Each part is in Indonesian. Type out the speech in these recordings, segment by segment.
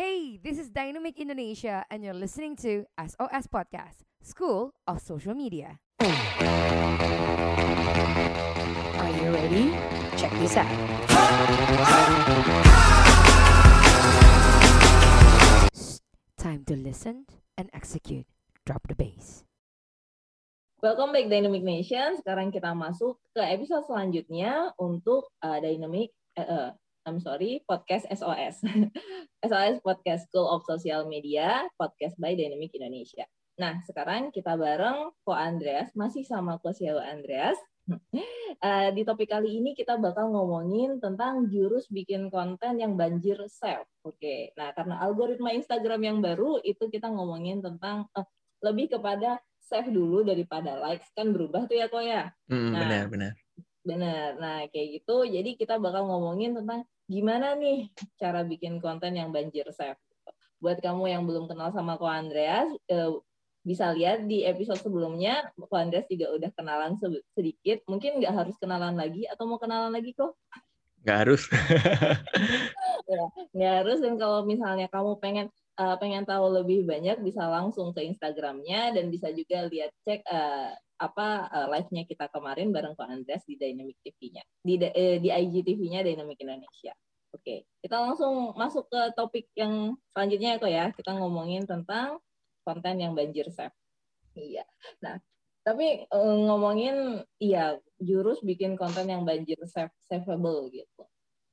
Hey, this is Dynamic Indonesia, and you're listening to SOS Podcast, School of Social Media. Are you ready? Check this out. Time to listen and execute. Drop the bass. Welcome back Dynamic Nation. Sekarang kita masuk ke episode selanjutnya untuk uh, Dynamic uh, uh, I'm sorry, podcast SOS. SOS Podcast School of Social Media, podcast by Dynamic Indonesia. Nah, sekarang kita bareng Ko Andreas, masih sama Ko Siawa Andreas. Uh, di topik kali ini kita bakal ngomongin tentang jurus bikin konten yang banjir save. Oke, okay. nah karena algoritma Instagram yang baru itu kita ngomongin tentang uh, lebih kepada save dulu daripada likes kan berubah tuh ya kok ya. Hmm, nah, benar benar. Benar. Nah kayak gitu. Jadi kita bakal ngomongin tentang gimana nih cara bikin konten yang banjir save. Buat kamu yang belum kenal sama Ko Andreas, eh, bisa lihat di episode sebelumnya, Ko Andreas juga udah kenalan sedikit. Mungkin nggak harus kenalan lagi atau mau kenalan lagi kok? Nggak harus. ya, nggak harus. Dan kalau misalnya kamu pengen uh, pengen tahu lebih banyak bisa langsung ke Instagramnya dan bisa juga lihat cek uh, apa uh, live-nya kita kemarin bareng Ko Andreas di Dynamic TV-nya di uh, di IGTV-nya Dynamic Indonesia. Oke, kita langsung masuk ke topik yang selanjutnya kok ya. Kita ngomongin tentang konten yang banjir save. Iya. Nah, tapi uh, ngomongin iya jurus bikin konten yang banjir save saveable gitu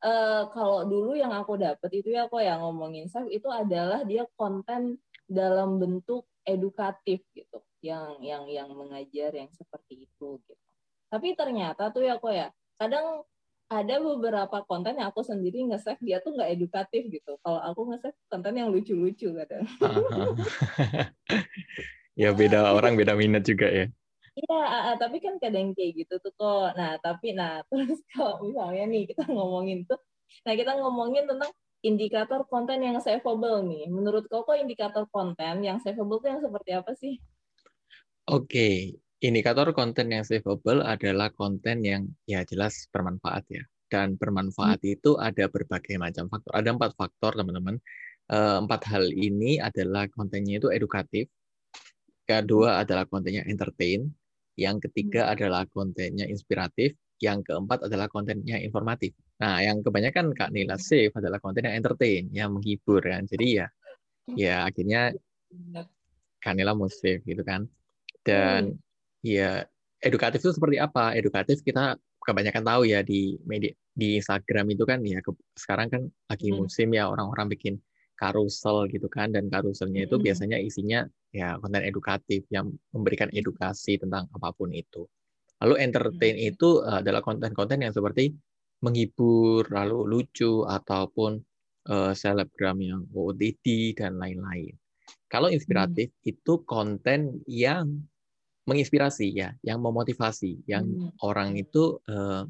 uh, kalau dulu yang aku dapat itu ya kok yang ngomongin save itu adalah dia konten dalam bentuk edukatif gitu yang yang yang mengajar yang seperti itu gitu tapi ternyata tuh ya kok ya kadang ada beberapa konten yang aku sendiri nge-save dia tuh nggak edukatif gitu. Kalau aku nge-save konten yang lucu-lucu kadang. ya beda orang beda minat juga ya. Iya, tapi kan kadang kayak gitu tuh kok. Nah, tapi nah terus kalau misalnya nih kita ngomongin tuh, nah kita ngomongin tentang indikator konten yang saveable nih. Menurut kau kok indikator konten yang saveable itu yang seperti apa sih? Oke, indikator konten yang saveable adalah konten yang ya jelas bermanfaat ya. Dan bermanfaat hmm. itu ada berbagai macam faktor. Ada empat faktor teman-teman. Eh, empat hal ini adalah kontennya itu edukatif, kedua adalah kontennya entertain, yang ketiga hmm. adalah kontennya inspiratif, yang keempat adalah kontennya informatif. Nah, yang kebanyakan Kak Nila save adalah konten yang entertain, yang menghibur kan. Jadi ya ya akhirnya Kak Nila mau save gitu kan. Dan hmm. ya edukatif itu seperti apa? Edukatif kita kebanyakan tahu ya di media di Instagram itu kan ya ke, sekarang kan lagi hmm. musim ya orang-orang bikin karusel gitu kan dan karuselnya itu biasanya isinya ya konten edukatif yang memberikan edukasi tentang apa pun itu. Lalu entertain itu eh, adalah konten-konten yang seperti menghibur, lalu lucu ataupun uh, selebgram yang OOTD dan lain-lain. Kalau inspiratif hmm. itu konten yang menginspirasi ya, yang memotivasi, yang hmm. orang itu uh,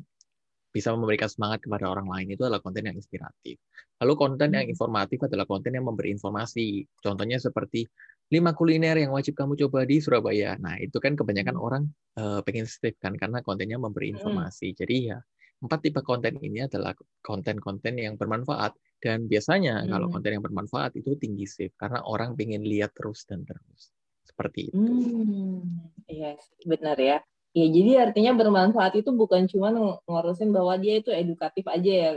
bisa memberikan semangat kepada orang lain itu adalah konten yang inspiratif. Lalu konten yang hmm. informatif adalah konten yang memberi informasi. Contohnya seperti lima kuliner yang wajib kamu coba di Surabaya. Nah, itu kan kebanyakan hmm. orang uh, pengen save kan karena kontennya memberi hmm. informasi. Jadi ya empat tipe konten ini adalah konten-konten yang bermanfaat dan biasanya hmm. kalau konten yang bermanfaat itu tinggi save karena orang pengen lihat terus dan terus. Seperti itu. Hmm, iya, benar ya. Ya, jadi artinya bermanfaat itu bukan cuma ngurusin bahwa dia itu edukatif aja ya,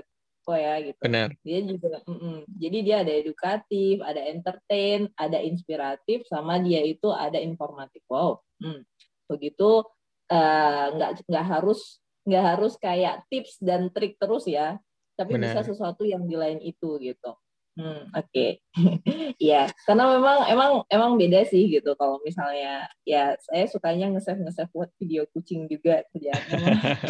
kok ya gitu. Benar. Dia juga, mm -mm. jadi dia ada edukatif, ada entertain, ada inspiratif, sama dia itu ada informatif. Wow, hmm. begitu uh, nggak nggak harus nggak harus kayak tips dan trik terus ya, tapi Benar. bisa sesuatu yang di lain itu gitu. Hmm, oke. Okay. Iya, karena memang emang emang beda sih gitu kalau misalnya ya saya sukanya nge-save nge-save buat video kucing juga kerjaannya.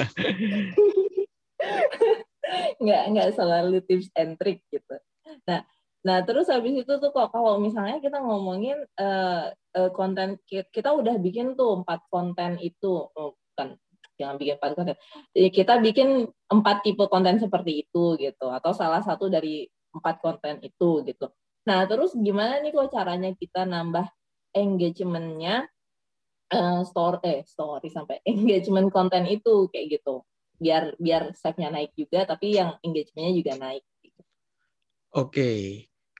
nggak nggak selalu tips and trick gitu. Nah, nah terus habis itu tuh kok kalau misalnya kita ngomongin uh, uh, konten kita udah bikin tuh empat konten itu oh, kan jangan bikin empat konten. Kita bikin empat tipe konten seperti itu gitu atau salah satu dari empat konten itu gitu. Nah terus gimana nih kok caranya kita nambah engagementnya uh, store eh story sampai engagement konten itu kayak gitu biar biar save-nya naik juga tapi yang engagementnya juga naik. Oke,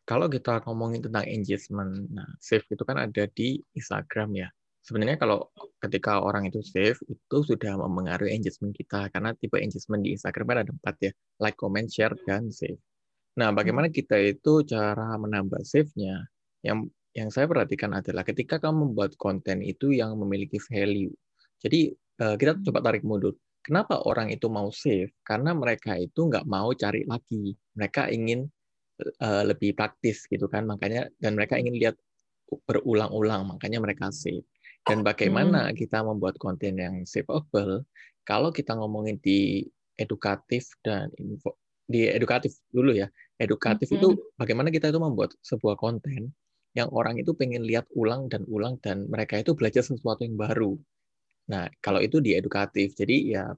kalau kita ngomongin tentang engagement, nah save itu kan ada di Instagram ya. Sebenarnya kalau ketika orang itu save itu sudah mempengaruhi engagement kita karena tipe engagement di Instagram kan ada empat ya, like, comment, share, dan save. Nah, bagaimana kita itu cara menambah save-nya? Yang yang saya perhatikan adalah ketika kamu membuat konten itu yang memiliki value. Jadi eh, kita coba tarik mundur. Kenapa orang itu mau save? Karena mereka itu nggak mau cari lagi. Mereka ingin uh, lebih praktis gitu kan. Makanya dan mereka ingin lihat berulang-ulang. Makanya mereka save. Dan bagaimana hmm. kita membuat konten yang saveable? Kalau kita ngomongin di edukatif dan info di edukatif dulu ya. Edukatif hmm. itu bagaimana kita itu membuat sebuah konten yang orang itu pengen lihat ulang dan ulang dan mereka itu belajar sesuatu yang baru. Nah, kalau itu di edukatif. Jadi ya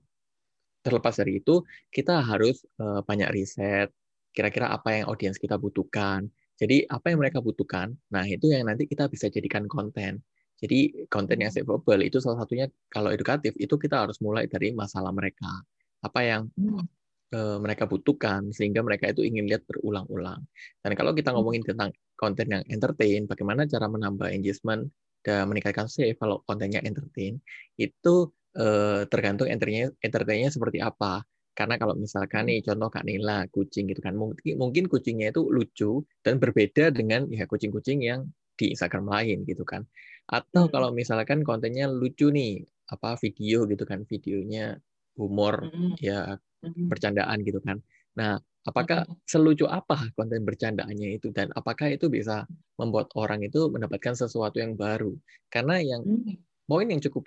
terlepas dari itu kita harus uh, banyak riset kira-kira apa yang audiens kita butuhkan. Jadi apa yang mereka butuhkan, nah itu yang nanti kita bisa jadikan konten. Jadi konten yang savable itu salah satunya kalau edukatif itu kita harus mulai dari masalah mereka. Apa yang uh, mereka butuhkan sehingga mereka itu ingin lihat berulang-ulang. Dan kalau kita ngomongin tentang konten yang entertain, bagaimana cara menambah engagement dan meningkatkan save kalau kontennya entertain itu eh, tergantung entertainnya entertainnya seperti apa karena kalau misalkan nih contoh Kak Nila kucing gitu kan mungkin mungkin kucingnya itu lucu dan berbeda dengan ya kucing-kucing yang di Instagram lain gitu kan atau hmm. kalau misalkan kontennya lucu nih apa video gitu kan videonya humor hmm. ya hmm. bercandaan gitu kan nah Apakah selucu apa konten bercandaannya itu dan apakah itu bisa membuat orang itu mendapatkan sesuatu yang baru? Karena yang hmm. poin yang cukup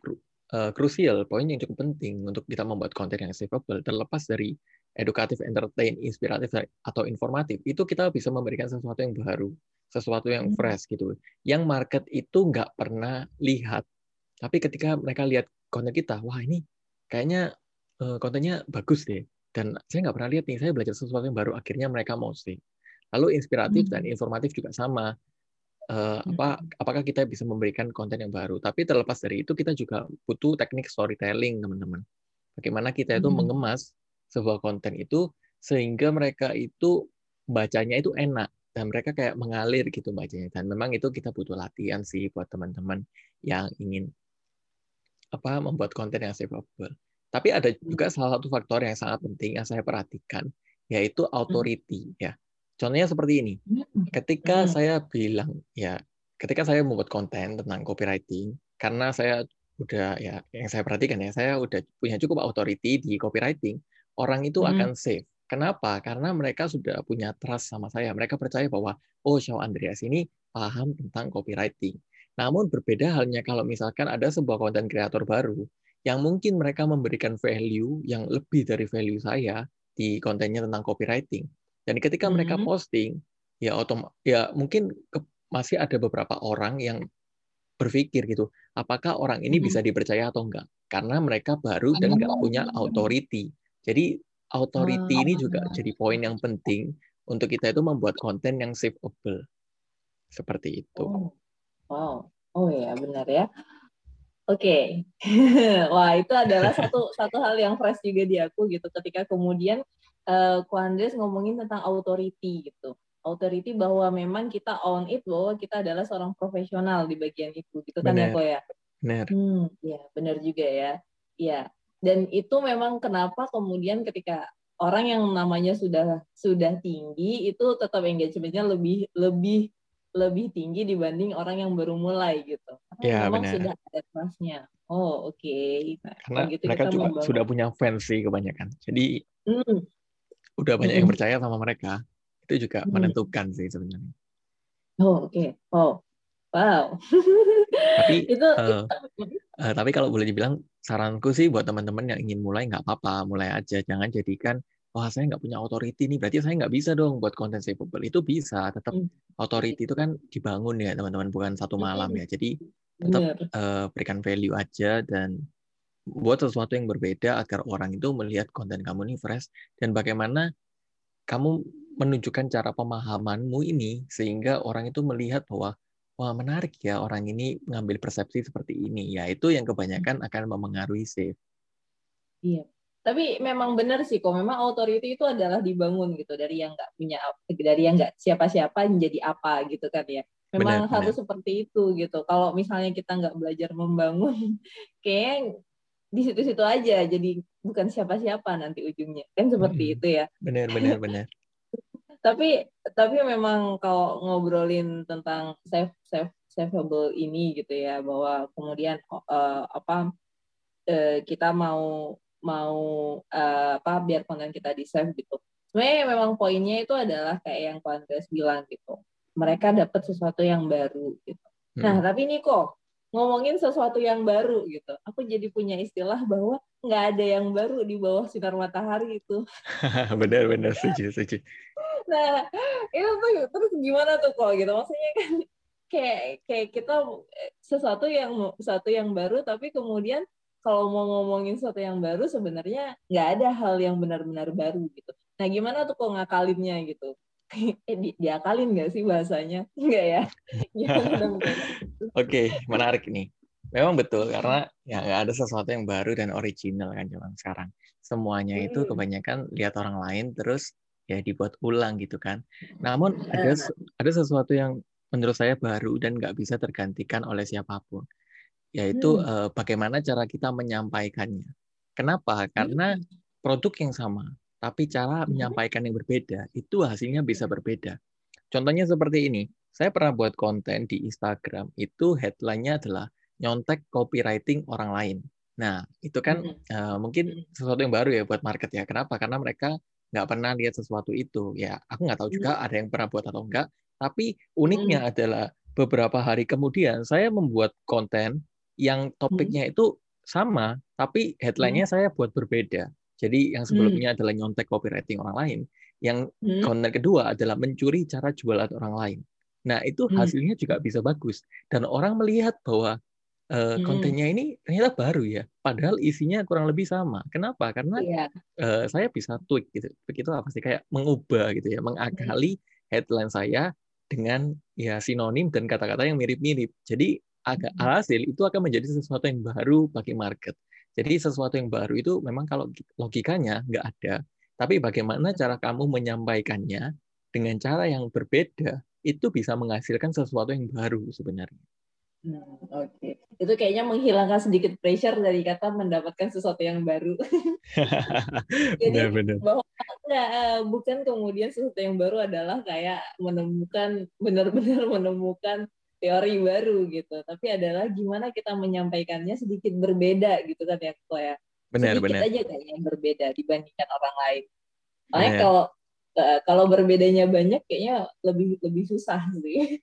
uh, krusial, poin yang cukup penting untuk kita membuat konten yang savable terlepas dari edukatif, entertain, inspiratif atau informatif, itu kita bisa memberikan sesuatu yang baru, sesuatu yang hmm. fresh gitu. Yang market itu nggak pernah lihat, tapi ketika mereka lihat konten kita, wah ini kayaknya uh, kontennya bagus deh dan saya nggak pernah lihat nih saya belajar sesuatu yang baru akhirnya mereka mau stay lalu inspiratif hmm. dan informatif juga sama. Uh, apa apakah kita bisa memberikan konten yang baru? Tapi terlepas dari itu kita juga butuh teknik storytelling teman-teman. Bagaimana kita itu hmm. mengemas sebuah konten itu sehingga mereka itu bacanya itu enak. Dan mereka kayak mengalir gitu bacanya. Dan memang itu kita butuh latihan sih buat teman-teman yang ingin apa membuat konten yang savable tapi ada juga salah satu faktor yang sangat penting yang saya perhatikan, yaitu authority. Ya, contohnya seperti ini. Ketika saya bilang, ya, ketika saya membuat konten tentang copywriting, karena saya udah ya yang saya perhatikan ya, saya udah punya cukup authority di copywriting, orang itu akan save. Kenapa? Karena mereka sudah punya trust sama saya. Mereka percaya bahwa oh, Shaw Andreas ini paham tentang copywriting. Namun berbeda halnya kalau misalkan ada sebuah konten kreator baru yang mungkin mereka memberikan value yang lebih dari value saya di kontennya tentang copywriting. Dan ketika mereka mm-hmm. posting, ya otom ya mungkin ke, masih ada beberapa orang yang berpikir gitu, apakah orang ini bisa mm-hmm. dipercaya atau enggak? Karena mereka baru dan nggak punya authority. Jadi authority ini juga jadi poin yang penting untuk kita itu membuat konten yang saveable. Seperti itu. Oh, wow. Oh ya, benar ya. Oke, okay. wah itu adalah satu satu hal yang fresh juga di aku gitu. Ketika kemudian uh, Andres ngomongin tentang authority gitu, authority bahwa memang kita own it bahwa kita adalah seorang profesional di bagian itu, gitu kan ya Ko ya? Benar. Hmm, ya benar juga ya. Ya, dan itu memang kenapa kemudian ketika orang yang namanya sudah sudah tinggi itu tetap engagementnya lebih lebih lebih tinggi dibanding orang yang baru mulai gitu. Karena ya, memang benar. sudah ada trustnya. Oh oke. Okay. Nah, Karena gitu mereka juga membangun. sudah punya fans sih kebanyakan. Jadi hmm. udah banyak hmm. yang percaya sama mereka. Itu juga hmm. menentukan sih sebenarnya. Oh oke. Okay. Oh wow. tapi itu, uh, uh, tapi kalau boleh dibilang saranku sih buat teman-teman yang ingin mulai nggak apa-apa mulai aja jangan jadikan wah saya nggak punya authority nih, berarti saya nggak bisa dong buat konten savable. Itu bisa, tetap hmm. authority itu kan dibangun ya teman-teman, bukan satu malam ya. Jadi tetap uh, berikan value aja dan buat sesuatu yang berbeda agar orang itu melihat konten kamu ini fresh dan bagaimana kamu menunjukkan cara pemahamanmu ini sehingga orang itu melihat bahwa wah menarik ya orang ini mengambil persepsi seperti ini ya itu yang kebanyakan akan memengaruhi save. Iya tapi memang benar sih kok memang authority itu adalah dibangun gitu dari yang nggak punya dari yang nggak siapa-siapa menjadi apa gitu kan ya memang Benar, harus benar. seperti itu gitu kalau misalnya kita nggak belajar membangun kayak di situ-situ aja jadi bukan siapa-siapa nanti ujungnya kan seperti Mm-mm. itu ya Benar, benar, benar. tapi tapi memang kalau ngobrolin tentang save save saveable ini gitu ya bahwa kemudian eh, apa eh, kita mau mau eh, apa biar konten kita di save gitu sebenarnya memang poinnya itu adalah kayak yang Ko Andreas bilang gitu mereka dapat sesuatu yang baru gitu nah Mm. tapi ini kok ngomongin sesuatu yang baru gitu aku jadi punya istilah bahwa nggak ada yang baru di bawah sinar matahari itu benar, benar, setuju, setuju. Nah, itu tuh terus gimana tuh kok gitu? Maksudnya kan kayak kayak kita eh, sesuatu yang sesuatu yang baru tapi kemudian kalau mau ngomongin sesuatu yang baru sebenarnya nggak ada hal yang benar-benar baru gitu. Nah, gimana tuh kok ngakalinnya gitu? eh, di, diakalin nggak sih bahasanya? Enggak ya? Oke, menarik nih. Memang betul karena ya nggak ada sesuatu yang baru dan original kan zaman sekarang. Semuanya itu kebanyakan lihat orang lain terus ya dibuat ulang gitu kan. Namun ada ada sesuatu yang menurut saya baru dan nggak bisa tergantikan oleh siapa pun, yaitu Hmm. eh, bagaimana cara kita menyampaikannya. Kenapa? Karena produk yang sama, tapi cara Hmm. menyampaikan yang berbeda itu hasilnya bisa berbeda. Contohnya seperti ini. Saya pernah buat konten di Instagram, itu headline-nya adalah nyontek copywriting orang lain. Nah, itu kan Hmm. eh, mungkin sesuatu yang baru ya buat market ya. Kenapa? Karena mereka nggak pernah lihat sesuatu itu. Ya, aku nggak tahu juga ada yang pernah buat atau enggak. Tapi uniknya adalah beberapa hari kemudian saya membuat konten yang topiknya itu sama, tapi headline-nya saya buat berbeda. Jadi yang sebelumnya adalah nyontek copywriting orang lain, yang Hmm. konten kedua adalah mencuri cara jualan orang lain. Nah, itu Hmm. hasilnya juga bisa bagus. Dan orang melihat bahwa eh, Hmm. kontennya ini ternyata baru ya. Padahal isinya kurang lebih sama. Kenapa? Karena Iya. eh, saya bisa tweak gitu. Tweak itu apa sih? Kayak mengubah gitu ya, mengakali headline saya dengan ya sinonim dan kata-kata yang mirip-mirip. Jadi Hmm. Alhasil itu akan menjadi sesuatu yang baru bagi market. Jadi sesuatu yang baru itu memang kalau logikanya nggak ada, tapi bagaimana cara kamu menyampaikannya dengan cara yang berbeda itu bisa menghasilkan sesuatu yang baru sebenarnya. Hmm, Oke, itu kayaknya menghilangkan sedikit pressure dari kata mendapatkan sesuatu yang baru. Jadi Benar-benar. bahwa enggak, eh, bukan kemudian sesuatu yang baru adalah kayak menemukan benar-benar menemukan teori baru gitu, tapi adalah gimana kita menyampaikannya sedikit berbeda gitu kan ya, kok ya. Benar, sedikit benar. aja kayaknya yang berbeda dibandingkan orang lain. Makanya Benar. kalau eh, kalau berbedanya banyak kayaknya lebih lebih susah sih.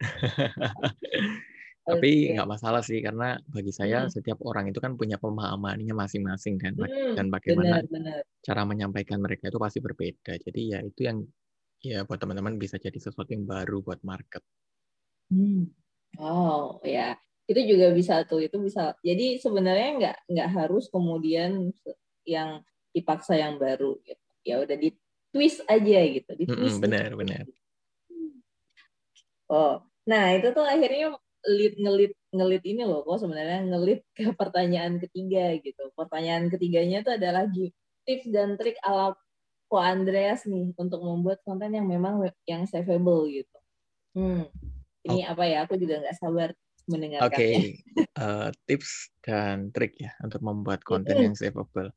Tapi nggak masalah sih karena bagi saya Hmm. setiap orang itu kan punya pemahamannya masing-masing kan Hmm, dan bagaimana benar-benar. cara menyampaikan mereka itu pasti berbeda. Jadi ya itu yang ya buat teman-teman bisa jadi sesuatu yang baru buat market. Hmm. Oh ya, itu juga bisa tuh. Itu bisa. Jadi sebenarnya nggak nggak harus kemudian yang dipaksa yang baru. Gitu. Ya udah di twist aja gitu, di twist. benar, benar. Oh, nah itu tuh akhirnya lead ngelit ngelit ini loh, kok sebenarnya ngelit ke pertanyaan ketiga gitu. Pertanyaan ketiganya tuh adalah tips dan trik ala Ko Andreas nih untuk membuat konten yang memang yang savable gitu. Hmm. Ini apa ya? Aku juga nggak sabar Oke, mendengarkannya. eh, tips dan trik ya untuk membuat konten yang savable.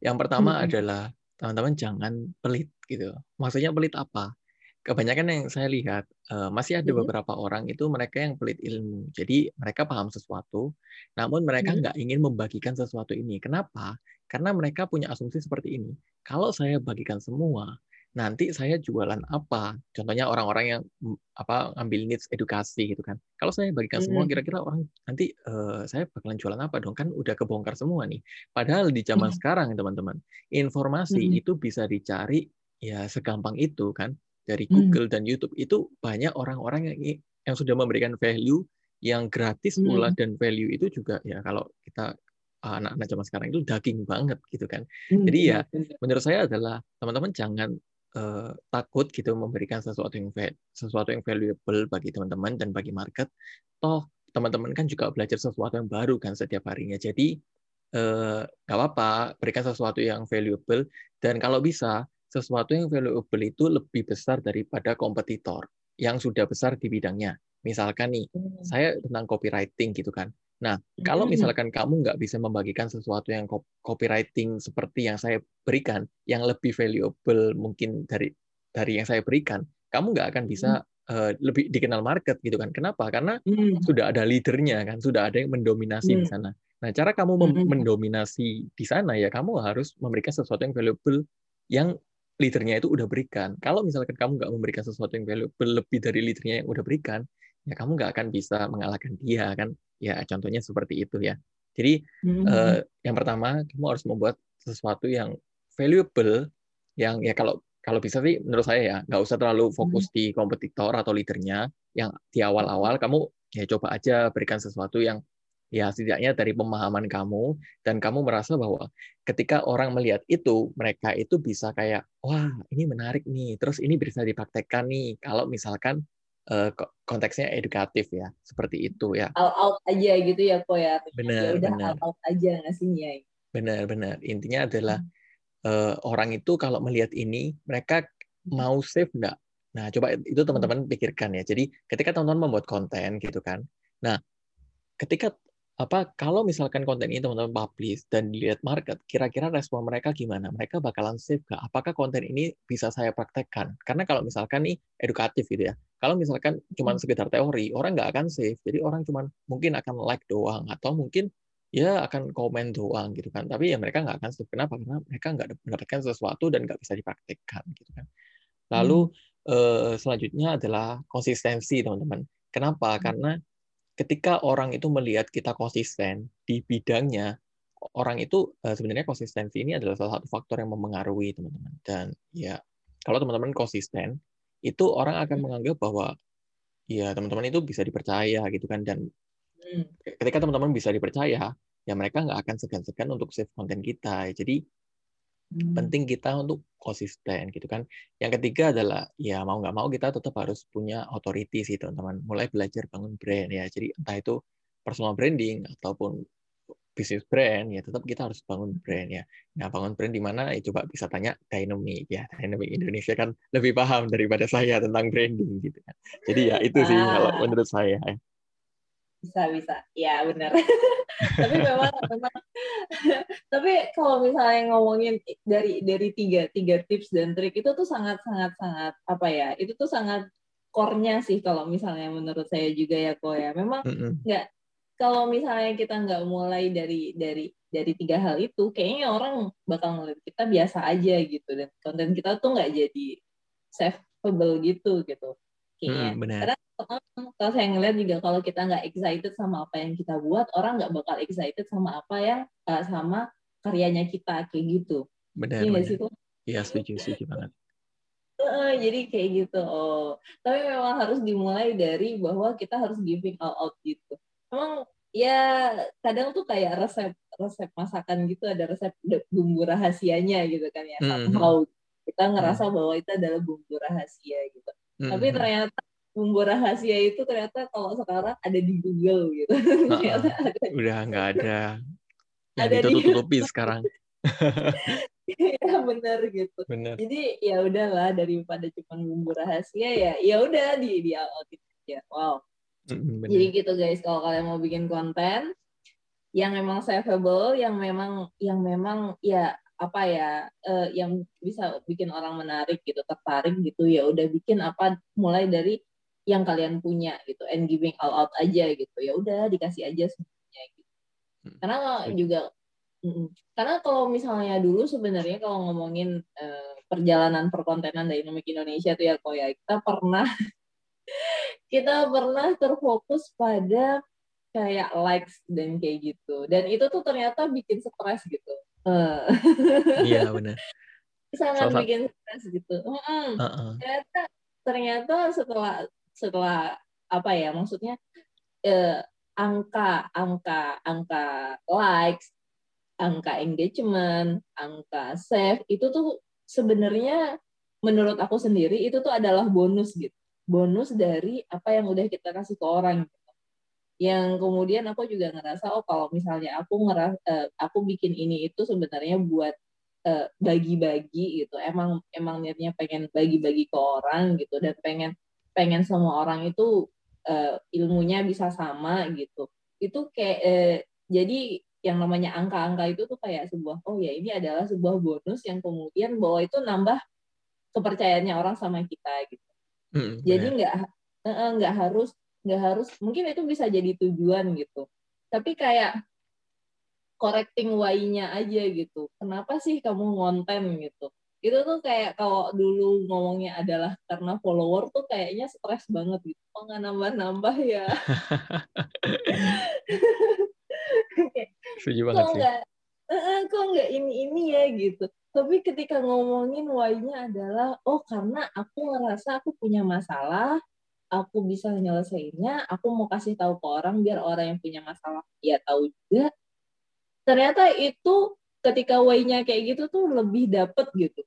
Yang pertama adalah teman-teman jangan pelit gitu. Maksudnya pelit apa? Kebanyakan yang saya lihat eh, masih ada beberapa orang itu mereka yang pelit ilmu. Jadi mereka paham sesuatu, namun mereka nggak ingin membagikan sesuatu ini. Kenapa? Karena mereka punya asumsi seperti ini. Kalau saya bagikan semua, nanti saya jualan apa? Contohnya orang-orang yang mm, apa ambil needs edukasi gitu kan. Kalau saya bagikan semua, Mm. kira-kira orang nanti eh, saya bakalan jualan apa dong? Kan udah kebongkar semua nih. Padahal di zaman Mm. sekarang teman-teman, informasi Mm. itu bisa dicari ya segampang itu kan dari Mm. Google dan YouTube itu banyak orang-orang yang yang sudah memberikan value yang gratis pula dan value itu juga ya kalau kita uh, anak-anak zaman sekarang itu daging banget gitu kan. Hmm, Jadi ya benar. menurut saya adalah teman-teman jangan eh, takut gitu memberikan sesuatu yang sesuatu yang valuable bagi teman-teman dan bagi market. Toh teman-teman kan juga belajar sesuatu yang baru kan setiap harinya. Jadi eh, nggak apa-apa berikan sesuatu yang valuable dan kalau bisa sesuatu yang valuable itu lebih besar daripada kompetitor yang sudah besar di bidangnya. Misalkan nih, Hmm. saya tentang copywriting gitu kan. Nah, kalau Hmm. misalkan kamu nggak bisa membagikan sesuatu yang cop- copywriting seperti yang saya berikan, yang lebih valuable mungkin dari dari yang saya berikan, kamu nggak akan bisa eh, lebih dikenal market gitu kan. Kenapa? Karena Hmm. sudah ada leadernya kan, sudah ada yang mendominasi di Hmm. sana. Nah, cara kamu Hmm. mendominasi di sana ya kamu harus memberikan sesuatu yang valuable yang leadernya itu udah berikan. Kalau misalkan kamu nggak memberikan sesuatu yang valuable lebih dari leadernya yang udah berikan, ya kamu nggak akan bisa mengalahkan dia kan. Ya contohnya seperti itu ya. Jadi Hmm. eh, yang pertama kamu harus membuat sesuatu yang valuable, yang ya kalau kalau bisa sih menurut saya ya nggak usah terlalu fokus di kompetitor atau leadernya. Yang di awal-awal kamu ya coba aja berikan sesuatu yang ya setidaknya dari pemahaman kamu dan kamu merasa bahwa ketika orang melihat itu mereka itu bisa kayak wah ini menarik nih terus ini bisa dipraktekkan nih kalau misalkan eh, ko- konteksnya edukatif ya seperti itu ya. All out aja gitu ya kok ya. Benar, ya udah benar. all out aja ngasihnya. benar-benar intinya adalah eh, orang itu kalau melihat ini mereka mau save enggak nah coba itu teman-teman pikirkan ya. Jadi ketika teman-teman membuat konten gitu kan. Nah ketika apa kalau misalkan konten ini teman-teman publish dan dilihat market kira-kira respon mereka gimana? Mereka bakalan save nggak? Apakah konten ini bisa saya praktekkan? Karena kalau misalkan nih edukatif gitu ya. Kalau misalkan cuma sekedar teori orang nggak akan save jadi orang cuma mungkin akan like doang atau mungkin ya akan komen doang gitu kan. Tapi ya mereka nggak akan save kenapa? Karena mereka nggak mendapatkan sesuatu dan nggak bisa dipraktekkan gitu kan. Lalu eh, selanjutnya adalah konsistensi teman-teman. Kenapa? Karena ketika orang itu melihat kita konsisten di bidangnya orang itu eh, sebenarnya konsistensi ini adalah salah satu faktor yang memengaruhi teman-teman dan ya kalau teman-teman konsisten itu orang akan menganggap bahwa ya teman-teman itu bisa dipercaya gitu kan dan Hmm. ketika teman-teman bisa dipercaya, ya mereka nggak akan segan-segan untuk save konten kita. Jadi Hmm. Penting kita untuk konsisten gitu kan. Yang ketiga adalah ya mau nggak mau kita tetap harus punya authority sih teman-teman. Mulai belajar bangun brand ya. Jadi entah itu personal branding ataupun bisnis brand ya tetap kita harus bangun brand ya. Nah bangun brand di mana ya coba bisa tanya Dynamic ya. Dynamic Indonesia kan lebih paham daripada saya tentang branding gitu kan. Jadi ya itu sih Ah. kalau menurut saya. ya. bisa bisa ya benar tapi memang memang. Tapi kalau misalnya ngomongin dari dari tiga tiga tips dan trik itu tuh sangat sangat sangat apa ya itu tuh sangat core-nya sih kalau misalnya menurut saya juga ya kok ya. Memang Mm-mm. kalau misalnya kita nggak mulai dari dari dari tiga hal itu kayaknya orang bakal ngeliat kita biasa aja gitu. Dan konten kita tuh nggak jadi saveable gitu gitu kayaknya Mm, benar. karena kalau saya ngeliat juga kalau kita nggak excited sama apa yang kita buat orang nggak bakal excited sama apa yang eh, sama karyanya kita kayak gitu. Benar, iya sih Iya, setuju, setuju banget. Eh, jadi kayak gitu. Oh tapi memang harus dimulai dari bahwa kita harus giving all out gitu. Emang ya kadang tuh kayak resep resep masakan gitu ada resep bumbu rahasianya gitu kan ya. Mhm. somehow kita ngerasa bahwa itu adalah bumbu rahasia gitu tapi Mhm. ternyata bumbu rahasia itu ternyata kalau sekarang ada di Google gitu ternyata ada udah nggak ada yang Ada di- ditutup-tutupi sekarang. ya benar gitu Benar. jadi ya udahlah daripada cuma bumbu rahasia ya ya udah di di out ya wow Mhm, benar. Jadi gitu guys, kalau kalian mau bikin konten yang memang savable, yang memang yang memang ya apa ya, eh, yang bisa bikin orang menarik gitu, tertarik gitu, ya udah bikin apa mulai dari yang kalian punya gitu, and giving all out aja gitu, ya udah dikasih aja semuanya gitu. Hmm. Karena Setuju. juga, mm-mm. karena kalau misalnya dulu sebenarnya kalau ngomongin eh, perjalanan perkontenan Dynamic Indonesia tuh ya, kok ya kita pernah kita pernah terfokus pada kayak likes dan kayak gitu. Dan itu tuh ternyata bikin stres gitu. Eh, Iya, benar. sangat Salah bikin stres gitu. Mm-mm. Heeh. Ternyata ternyata setelah setelah apa ya maksudnya eh, angka angka angka likes, angka engagement, angka save itu tuh sebenarnya menurut aku sendiri itu tuh adalah bonus gitu. Bonus dari apa yang udah kita kasih ke orang gitu. Yang kemudian aku juga ngerasa oh kalau misalnya aku ngeras uh, aku bikin ini itu sebenarnya buat eh, bagi-bagi uh, gitu. Emang emang niatnya pengen bagi-bagi ke orang gitu dan pengen pengen semua orang itu uh, ilmunya bisa sama gitu. Itu kayak uh, jadi yang namanya angka-angka itu tuh kayak sebuah oh ya ini adalah sebuah bonus yang kemudian bahwa itu nambah kepercayaannya orang sama kita gitu. Hmm, jadi nggak nggak harus nggak harus mungkin itu bisa jadi tujuan gitu. Tapi kayak correcting why-nya aja gitu. Kenapa sih kamu ngonten gitu? Itu tuh kayak kalau dulu ngomongnya adalah karena follower tuh kayaknya stres banget gitu. Oh nggak nambah-nambah ya? Setuju banget kok nggak uh, kok nggak ini ini ya gitu. Tapi ketika ngomongin why-nya adalah oh karena aku ngerasa aku punya masalah aku bisa nyelesainnya, aku mau kasih tahu ke orang biar orang yang punya masalah ya tahu juga. Ternyata itu ketika way-nya kayak gitu tuh lebih dapet gitu.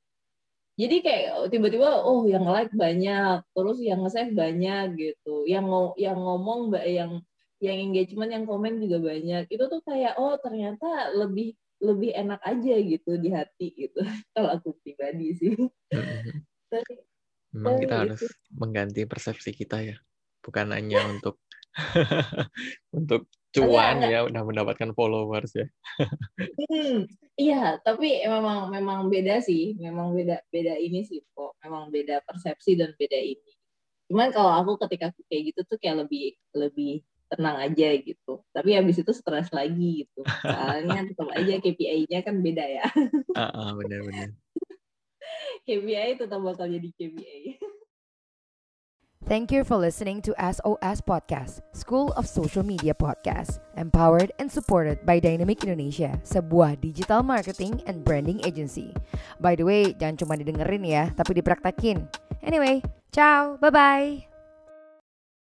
Jadi kayak tiba-tiba oh yang like banyak, terus yang nge-save banyak gitu. Yang yang ngomong yang yang engagement, yang komen juga banyak. Itu tuh kayak oh ternyata lebih lebih enak aja gitu di hati gitu. Kalau aku pribadi sih. Memang kita harus mengganti persepsi kita ya, bukan hanya untuk untuk cuan ya, udah mendapatkan followers ya. hmm, iya, tapi memang memang beda sih, memang beda beda ini sih kok, memang beda persepsi dan beda ini. Cuman kalau aku ketika kayak gitu tuh kayak lebih lebih tenang aja gitu. Tapi habis itu stres lagi gitu. Soalnya tetap aja KPI-nya kan beda ya. Ah, uh, uh, benar-benar. KPI tetap bakal jadi KPI. Thank you for listening to SOS Podcast, School of Social Media Podcast, empowered and supported by Dynamic Indonesia, sebuah digital marketing and branding agency. By the way, jangan cuma didengerin ya, tapi dipraktekin. Anyway, ciao, bye-bye.